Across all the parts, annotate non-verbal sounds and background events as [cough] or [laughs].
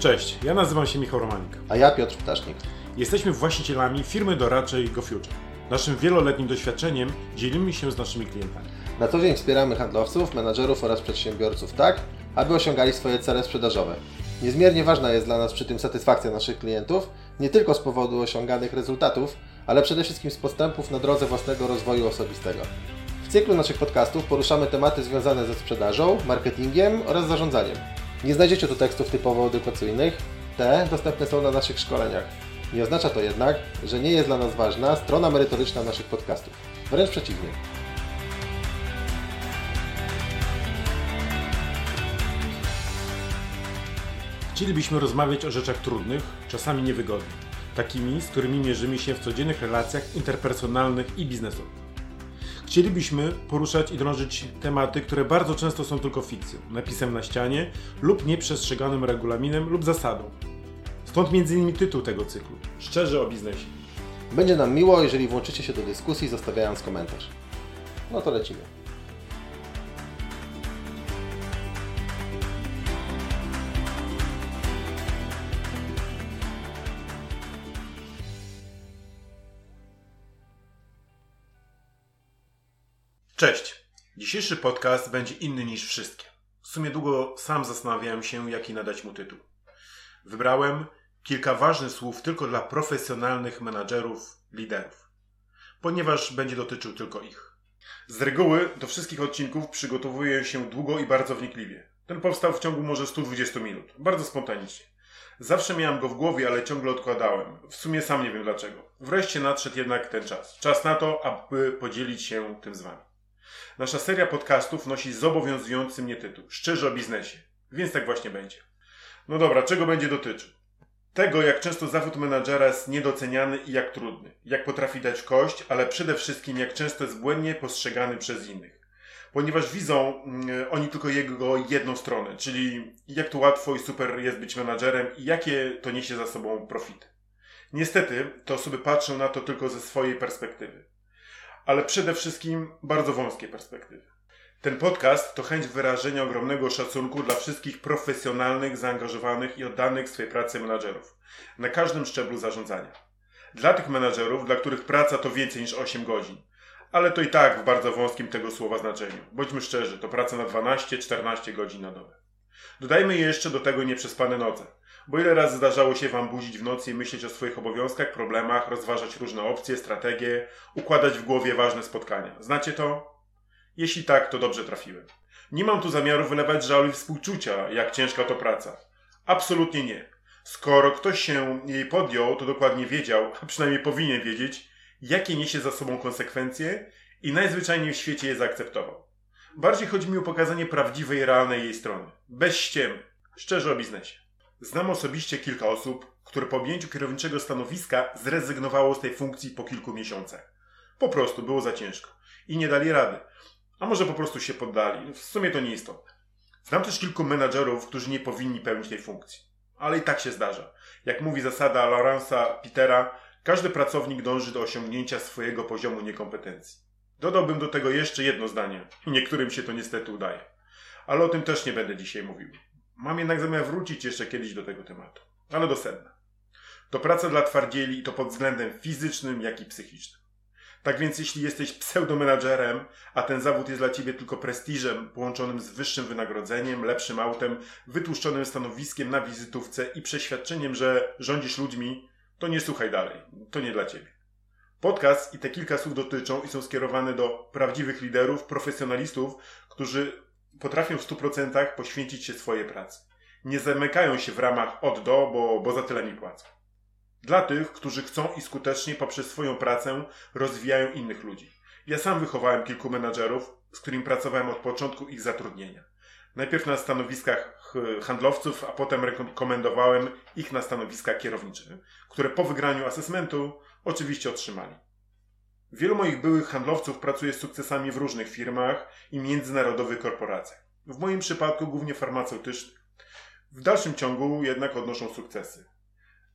Cześć, ja nazywam się Michał Romanik. A ja Piotr Ptasznik. Jesteśmy właścicielami firmy doradczej GoFuture. Naszym wieloletnim doświadczeniem dzielimy się z naszymi klientami. Na co dzień wspieramy handlowców, menadżerów oraz przedsiębiorców tak, aby osiągali swoje cele sprzedażowe. Niezmiernie ważna jest dla nas przy tym satysfakcja naszych klientów, nie tylko z powodu osiąganych rezultatów, ale przede wszystkim z postępów na drodze własnego rozwoju osobistego. W cyklu naszych podcastów poruszamy tematy związane ze sprzedażą, marketingiem oraz zarządzaniem. Nie znajdziecie tu tekstów typowo edukacyjnych, te dostępne są na naszych szkoleniach. Nie oznacza to jednak, że nie jest dla nas ważna strona merytoryczna naszych podcastów. Wręcz przeciwnie. Chcielibyśmy rozmawiać o rzeczach trudnych, czasami niewygodnych, takimi, z którymi mierzymy się w codziennych relacjach interpersonalnych i biznesowych. Chcielibyśmy poruszać i drążyć tematy, które bardzo często są tylko fikcją, napisem na ścianie lub nieprzestrzeganym regulaminem lub zasadą. Stąd m.in. tytuł tego cyklu Szczerze o biznesie. Będzie nam miło, jeżeli włączycie się do dyskusji, zostawiając komentarz. No to lecimy. Cześć. Dzisiejszy podcast będzie inny niż wszystkie. W sumie długo sam zastanawiałem się, jaki nadać mu tytuł. Wybrałem kilka ważnych słów tylko dla profesjonalnych menadżerów, liderów, ponieważ będzie dotyczył tylko ich. Z reguły do wszystkich odcinków przygotowuję się długo i bardzo wnikliwie. Ten powstał w ciągu może 120 minut, bardzo spontanicznie. Zawsze miałem go w głowie, ale ciągle odkładałem. W sumie sam nie wiem dlaczego. Wreszcie nadszedł jednak ten czas. Czas na to, aby podzielić się tym z Wami. Nasza seria podcastów nosi zobowiązujący mnie tytuł Szczerze o biznesie. Więc tak właśnie będzie. No dobra, czego będzie dotyczył? Tego, jak często zawód menadżera jest niedoceniany i jak trudny. Jak potrafi dać kość, ale przede wszystkim jak często jest błędnie postrzegany przez innych. Ponieważ widzą mm, oni tylko jego jedną stronę, czyli jak to łatwo i super jest być menadżerem i jakie to niesie za sobą profity. Niestety, te osoby patrzą na to tylko ze swojej perspektywy ale przede wszystkim bardzo wąskiej perspektywy. Ten podcast to chęć wyrażenia ogromnego szacunku dla wszystkich profesjonalnych, zaangażowanych i oddanych swojej pracy menadżerów na każdym szczeblu zarządzania. Dla tych menadżerów, dla których praca to więcej niż 8 godzin, ale to i tak w bardzo wąskim tego słowa znaczeniu. Bądźmy szczerzy, to praca na 12-14 godzin na dobę. Dodajmy jeszcze do tego nieprzespane noce. Bo ile razy zdarzało się Wam budzić w nocy i myśleć o swoich obowiązkach, problemach, rozważać różne opcje, strategie, układać w głowie ważne spotkania? Znacie to? Jeśli tak, to dobrze trafiłem. Nie mam tu zamiaru wylewać żalu i współczucia, jak ciężka to praca. Absolutnie nie. Skoro ktoś się jej podjął, to dokładnie wiedział, a przynajmniej powinien wiedzieć, jakie niesie za sobą konsekwencje i najzwyczajniej w świecie je zaakceptował. Bardziej chodzi mi o pokazanie prawdziwej, realnej jej strony. Bez ściem. Szczerze o biznesie. Znam osobiście kilka osób, które po objęciu kierowniczego stanowiska zrezygnowało z tej funkcji po kilku miesiącach. Po prostu było za ciężko i nie dali rady. A może po prostu się poddali. W sumie to nieistotne. Znam też kilku menadżerów, którzy nie powinni pełnić tej funkcji. Ale i tak się zdarza. Jak mówi zasada Lawrence'a Petera, każdy pracownik dąży do osiągnięcia swojego poziomu niekompetencji. Dodałbym do tego jeszcze jedno zdanie. Niektórym się to niestety udaje. Ale o tym też nie będę dzisiaj mówił. Mam jednak zamiar wrócić jeszcze kiedyś do tego tematu, ale do sedna. To praca dla twardzieli i to pod względem fizycznym, jak i psychicznym. Tak więc jeśli jesteś pseudomenadżerem, a ten zawód jest dla ciebie tylko prestiżem połączonym z wyższym wynagrodzeniem, lepszym autem, wytłuszczonym stanowiskiem na wizytówce i przeświadczeniem, że rządzisz ludźmi, to nie słuchaj dalej. To nie dla ciebie. Podcast i te kilka słów dotyczą i są skierowane do prawdziwych liderów, profesjonalistów, którzy potrafią w 100% poświęcić się swojej pracy. Nie zamykają się w ramach od do, bo, bo za tyle mi płacą. Dla tych, którzy chcą i skutecznie poprzez swoją pracę rozwijają innych ludzi. Ja sam wychowałem kilku menadżerów, z którymi pracowałem od początku ich zatrudnienia. Najpierw na stanowiskach handlowców, a potem rekomendowałem ich na stanowiska kierownicze, które po wygraniu asesmentu oczywiście otrzymali. Wielu moich byłych handlowców pracuje z sukcesami w różnych firmach i międzynarodowych korporacjach. W moim przypadku głównie farmaceutycznych. W dalszym ciągu jednak odnoszą sukcesy.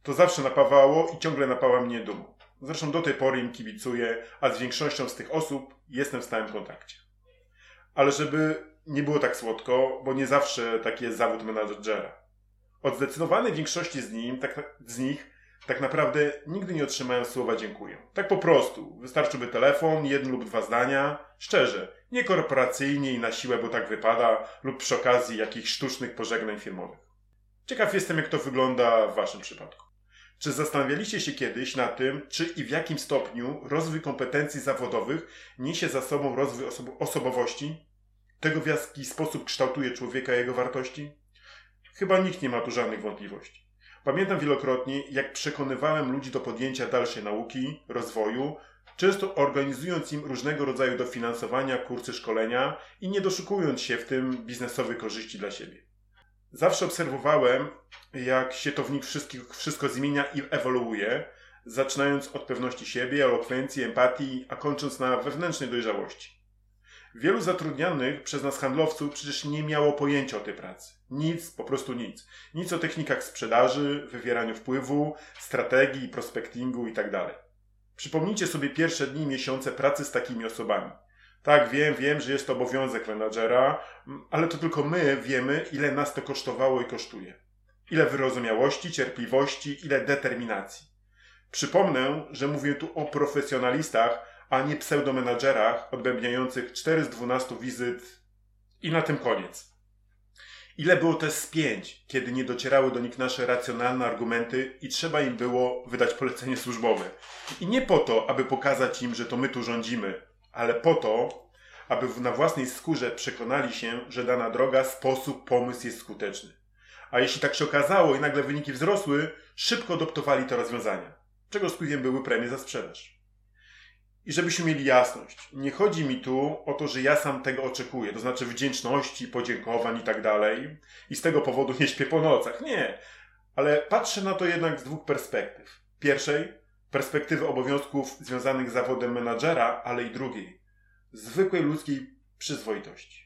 To zawsze napawało i ciągle napawa mnie dumą. Zresztą do tej pory im kibicuję, a z większością z tych osób jestem w stałym kontakcie. Ale żeby nie było tak słodko, bo nie zawsze taki jest zawód menadżera. Od zdecydowanej większości z, nim, tak, z nich tak naprawdę nigdy nie otrzymają słowa dziękuję. Tak po prostu. Wystarczyłby telefon, jedno lub dwa zdania. Szczerze, nie korporacyjnie i na siłę, bo tak wypada, lub przy okazji jakichś sztucznych pożegnań firmowych. Ciekaw jestem, jak to wygląda w Waszym przypadku. Czy zastanawialiście się kiedyś na tym, czy i w jakim stopniu rozwój kompetencji zawodowych niesie za sobą rozwój osob osobowości? Tego, w jaki sposób kształtuje człowieka jego wartości? Chyba nikt nie ma tu żadnych wątpliwości. Pamiętam wielokrotnie, jak przekonywałem ludzi do podjęcia dalszej nauki, rozwoju, często organizując im różnego rodzaju dofinansowania, kursy szkolenia i nie doszukując się w tym biznesowej korzyści dla siebie. Zawsze obserwowałem, jak się to nich wszystko zmienia i ewoluuje, zaczynając od pewności siebie, elokwencji, empatii, a kończąc na wewnętrznej dojrzałości. Wielu zatrudnionych przez nas handlowców przecież nie miało pojęcia o tej pracy. Nic, po prostu nic. Nic o technikach sprzedaży, wywieraniu wpływu, strategii, prospektingu itd. Tak Przypomnijcie sobie pierwsze dni, miesiące pracy z takimi osobami. Tak, wiem, wiem, że jest to obowiązek menadżera, ale to tylko my wiemy, ile nas to kosztowało i kosztuje. Ile wyrozumiałości, cierpliwości, ile determinacji. Przypomnę, że mówię tu o profesjonalistach, a nie pseudomenadżerach odbębniających 4 z 12 wizyt i na tym koniec. Ile było też spięć, kiedy nie docierały do nich nasze racjonalne argumenty i trzeba im było wydać polecenie służbowe. I nie po to, aby pokazać im, że to my tu rządzimy, ale po to, aby na własnej skórze przekonali się, że dana droga, sposób, pomysł jest skuteczny. A jeśli tak się okazało i nagle wyniki wzrosły, szybko adoptowali te rozwiązania, czego skutkiem były premie za sprzedaż. I żebyśmy mieli jasność, nie chodzi mi tu o to, że ja sam tego oczekuję, to znaczy wdzięczności, podziękowań i tak dalej, i z tego powodu nie śpię po nocach. Nie, ale patrzę na to jednak z dwóch perspektyw. Pierwszej, perspektywy obowiązków związanych z zawodem menadżera, ale i drugiej, zwykłej ludzkiej przyzwoitości.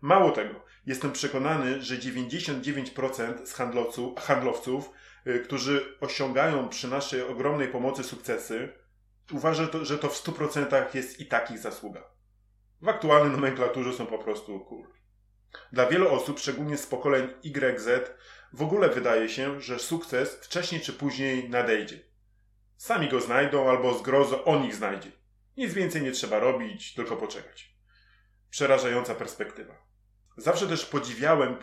Mało tego, jestem przekonany, że 99% z handlowców, handlowców, y, którzy osiągają przy naszej ogromnej pomocy sukcesy, uważa, że to w 100% jest i takich zasługa. W aktualnej nomenklaturze są po prostu cool. Dla wielu osób, szczególnie z pokoleń YZ, w ogóle wydaje się, że sukces wcześniej czy później nadejdzie. Sami go znajdą albo zgrozo on ich znajdzie. Nic więcej nie trzeba robić, tylko poczekać. Przerażająca perspektywa. Zawsze też podziwiałem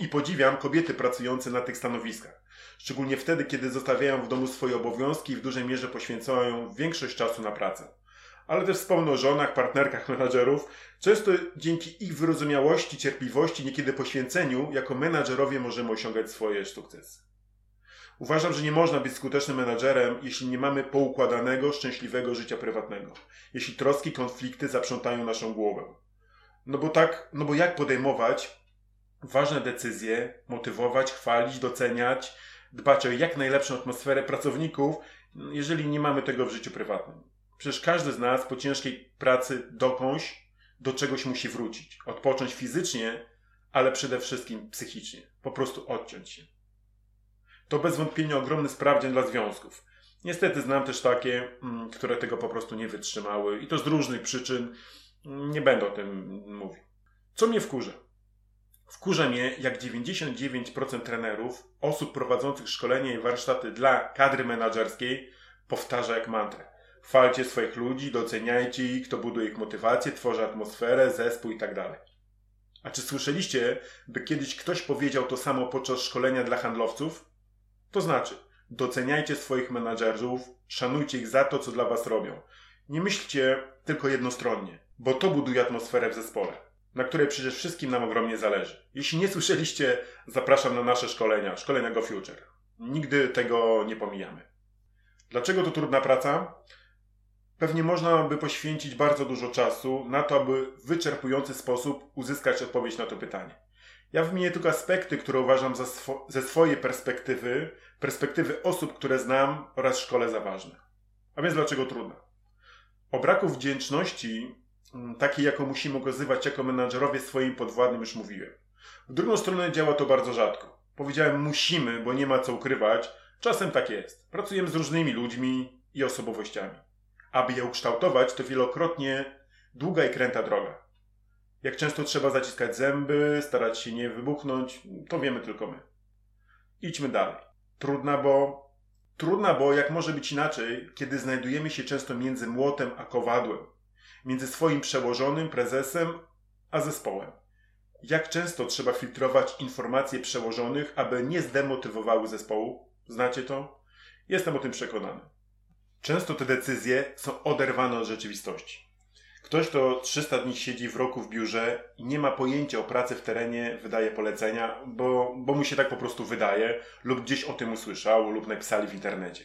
i podziwiam kobiety pracujące na tych stanowiskach. Szczególnie wtedy, kiedy zostawiają w domu swoje obowiązki i w dużej mierze poświęcają większość czasu na pracę. Ale też wspomnę o żonach, partnerkach [laughs] menadżerów. Często dzięki ich wyrozumiałości, cierpliwości, niekiedy poświęceniu, jako menadżerowie możemy osiągać swoje sukcesy. Uważam, że nie można być skutecznym menadżerem, jeśli nie mamy poukładanego, szczęśliwego życia prywatnego. Jeśli troski, konflikty zaprzątają naszą głowę. No bo tak, no bo jak podejmować ważne decyzje, motywować, chwalić, doceniać, dbać o jak najlepszą atmosferę pracowników, jeżeli nie mamy tego w życiu prywatnym. Przecież każdy z nas po ciężkiej pracy dokądś do czegoś musi wrócić. Odpocząć fizycznie, ale przede wszystkim psychicznie. Po prostu odciąć się. To bez wątpienia ogromny sprawdzian dla związków. Niestety znam też takie, mm, które tego po prostu nie wytrzymały i to z różnych przyczyn. Nie będę o tym mówił. Co mnie wkurza? Wkurza mnie, jak 99% trenerów, osób prowadzących szkolenia i warsztaty dla kadry menedżerskiej powtarza jak mantrę. Chwalcie swoich ludzi, doceniajcie ich, kto buduje ich motywację, tworzy atmosferę, zespół i tak. A czy słyszeliście, by kiedyś ktoś powiedział to samo podczas szkolenia dla handlowców? To znaczy, doceniajcie swoich menadżerów, szanujcie ich za to, co dla was robią. Nie myślcie tylko jednostronnie, bo to buduje atmosferę w zespole na której przecież wszystkim nam ogromnie zależy. Jeśli nie słyszeliście, zapraszam na nasze szkolenia, szkolenia Go Future. Nigdy tego nie pomijamy. Dlaczego to trudna praca? Pewnie można by poświęcić bardzo dużo czasu na to, aby w wyczerpujący sposób uzyskać odpowiedź na to pytanie. Ja wymienię tylko aspekty, które uważam swo ze swojej perspektywy, perspektywy osób, które znam oraz szkole za ważne. A więc dlaczego trudna? O braku wdzięczności Mm, takiej, jaką musimy okazywać jako menadżerowie swoim podwładnym, już mówiłem. W drugą stronę działa to bardzo rzadko. Powiedziałem musimy, bo nie ma co ukrywać. Czasem tak jest. Pracujemy z różnymi ludźmi i osobowościami. Aby je ukształtować, to wielokrotnie długa i kręta droga. Jak często trzeba zaciskać zęby, starać się nie wybuchnąć, to wiemy tylko my. Idźmy dalej. Trudna, bo trudna, bo jak może być inaczej, kiedy znajdujemy się często między młotem a kowadłem, między swoim przełożonym, prezesem, a zespołem. Jak często trzeba filtrować informacje przełożonych, aby nie zdemotywowały zespołu? Znacie to? Jestem o tym przekonany. Często te decyzje są oderwane od rzeczywistości. Ktoś, kto 300 dni siedzi w roku w biurze i nie ma pojęcia o pracy w terenie, wydaje polecenia, bo, bo mu się tak po prostu wydaje, lub gdzieś o tym usłyszał, lub napisali w internecie.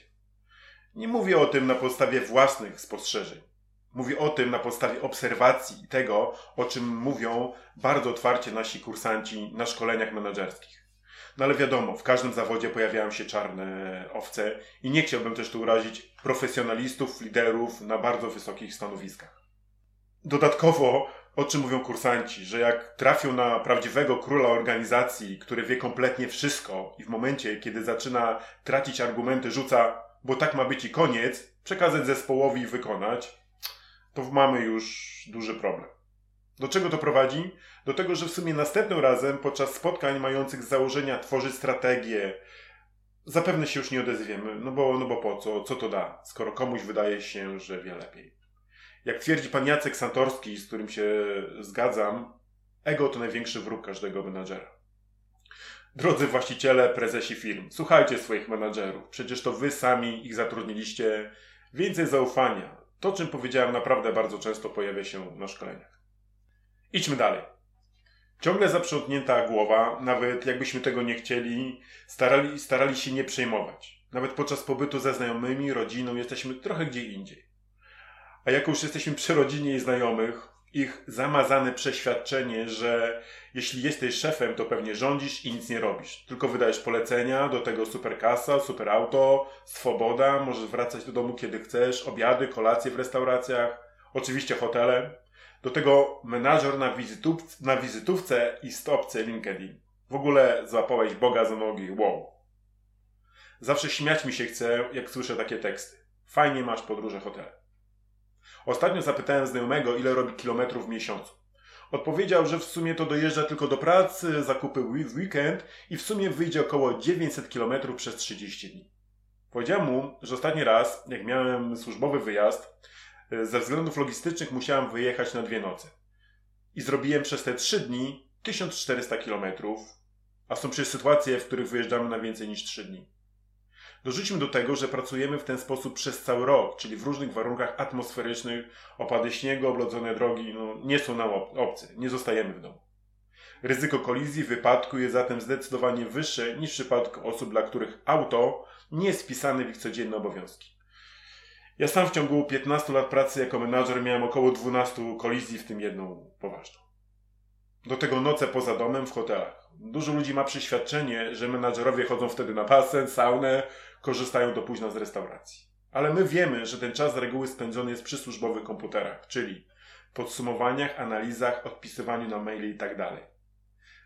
Nie mówię o tym na podstawie własnych spostrzeżeń. Mówię o tym na podstawie obserwacji i tego, o czym mówią bardzo otwarcie nasi kursanci na szkoleniach menedżerskich. No ale wiadomo, w każdym zawodzie pojawiają się czarne owce i nie chciałbym też tu urazić profesjonalistów, liderów na bardzo wysokich stanowiskach. Dodatkowo, o czym mówią kursanci, że jak trafią na prawdziwego króla organizacji, który wie kompletnie wszystko i w momencie, kiedy zaczyna tracić argumenty, rzuca, bo tak ma być i koniec, przekazać zespołowi i wykonać, to mamy już duży problem. Do czego to prowadzi? Do tego, że w sumie następnym razem podczas spotkań mających założenia tworzyć strategię, zapewne się już nie odezwiemy, no bo, no bo po co, co to da, skoro komuś wydaje się, że wie lepiej. Jak twierdzi pan Jacek Santorski, z którym się zgadzam, ego to największy wróg każdego menadżera. Drodzy właściciele, prezesi firm, słuchajcie swoich menadżerów. Przecież to wy sami ich zatrudniliście. Więcej zaufania. To, czym powiedziałem, naprawdę bardzo często pojawia się na szkoleniach. Idźmy dalej. Ciągle zaprzątnięta głowa, nawet jakbyśmy tego nie chcieli, starali, starali się nie przejmować. Nawet podczas pobytu ze znajomymi, rodziną jesteśmy trochę gdzie indziej. A jako już jesteśmy przy rodzinie i znajomych, ich zamazane przeświadczenie, że jeśli jesteś szefem, to pewnie rządzisz i nic nie robisz. Tylko wydajesz polecenia, do tego super kasa, super auto, swoboda, możesz wracać do domu kiedy chcesz, obiady, kolacje w restauracjach, oczywiście hotele. Do tego menadżer na, wizytów, na wizytówce i stopce LinkedIn. W ogóle złapałeś Boga za nogi, wow. Zawsze śmiać mi się chce, jak słyszę takie teksty. Fajnie masz podróże hotele. Ostatnio zapytałem znajomego, ile robi kilometrów w miesiącu. Odpowiedział, że w sumie to dojeżdża tylko do pracy, zakupy w weekend i w sumie wyjdzie około 900 km przez 30 dni. Powiedziałem mu, że ostatni raz, jak miałem służbowy wyjazd, ze względów logistycznych musiałem wyjechać na dwie noce. I zrobiłem przez te 3 dni 1400 km, a są przecież sytuacje, w których wyjeżdżamy na więcej niż 3 dni. Dorzućmy do tego, że pracujemy w ten sposób przez cały rok, czyli w różnych warunkach atmosferycznych, opady śniegu, oblodzone drogi no, nie są nam obce, nie zostajemy w domu. Ryzyko kolizji, wypadku jest zatem zdecydowanie wyższe niż w przypadku osób, dla których auto nie jest wpisane w ich codzienne obowiązki. Ja sam w ciągu 15 lat pracy jako menadżer miałem około 12 kolizji, w tym jedną poważną. Do tego noce poza domem w hotelach. Dużo ludzi ma przeświadczenie, że menadżerowie chodzą wtedy na basen, saunę, korzystają do późna z restauracji. Ale my wiemy, że ten czas z reguły spędzony jest przy służbowych komputerach, czyli podsumowaniach, analizach, odpisywaniu na maile itd. Tak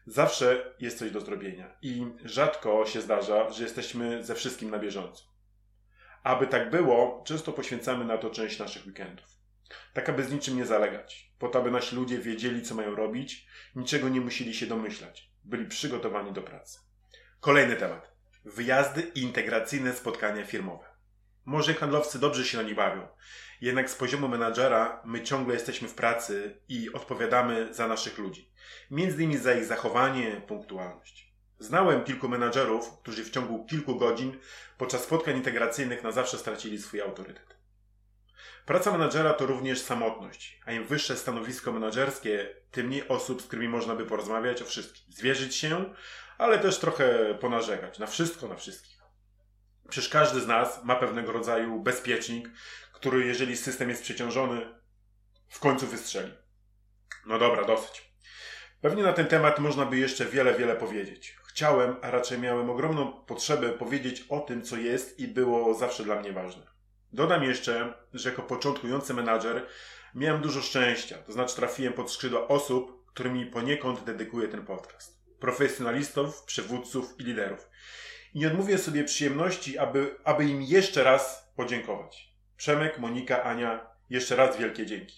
Zawsze jest coś do zrobienia i rzadko się zdarza, że jesteśmy ze wszystkim na bieżąco. Aby tak było, często poświęcamy na to część naszych weekendów. Tak, aby z niczym nie zalegać, po to, aby nasi ludzie wiedzieli, co mają robić, niczego nie musieli się domyślać, byli przygotowani do pracy. Kolejny temat. Wyjazdy i integracyjne spotkania firmowe. Może handlowcy dobrze się na nich bawią, jednak z poziomu menadżera my ciągle jesteśmy w pracy i odpowiadamy za naszych ludzi. Między innymi za ich zachowanie, punktualność. Znałem kilku menadżerów, którzy w ciągu kilku godzin podczas spotkań integracyjnych na zawsze stracili swój autorytet. Praca menadżera to również samotność, a im wyższe stanowisko menadżerskie, tym mniej osób, z którymi można by porozmawiać o wszystkim. Zwierzyć się, ale też trochę ponarzekać. Na wszystko, na wszystkich. Przecież każdy z nas ma pewnego rodzaju bezpiecznik, który jeżeli system jest przeciążony, w końcu wystrzeli. No dobra, dosyć. Pewnie na ten temat można by jeszcze wiele, wiele powiedzieć. Chciałem, a raczej miałem ogromną potrzebę powiedzieć o tym, co jest i było zawsze dla mnie ważne. Dodam jeszcze, że jako początkujący menadżer miałem dużo szczęścia, to znaczy trafiłem pod skrzydła osób, którymi poniekąd dedykuję ten podcast profesjonalistów, przywódców i liderów. I nie odmówię sobie przyjemności, aby, aby im jeszcze raz podziękować. Przemek, Monika, Ania, jeszcze raz wielkie dzięki.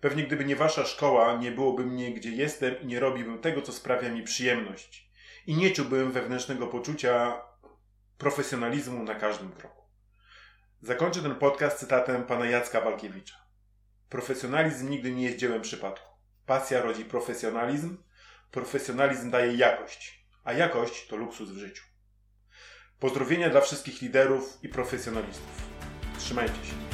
Pewnie gdyby nie wasza szkoła, nie byłoby mnie, gdzie jestem i nie robiłbym tego, co sprawia mi przyjemność. i nie czułbym wewnętrznego poczucia profesjonalizmu na każdym kroku. Zakończę ten podcast cytatem pana Jacka Walkiewicza. Profesjonalizm nigdy nie jest dziełem przypadku. Pasja rodzi profesjonalizm, profesjonalizm daje jakość, a jakość to luksus w życiu. Pozdrowienia dla wszystkich liderów i profesjonalistów. Trzymajcie się.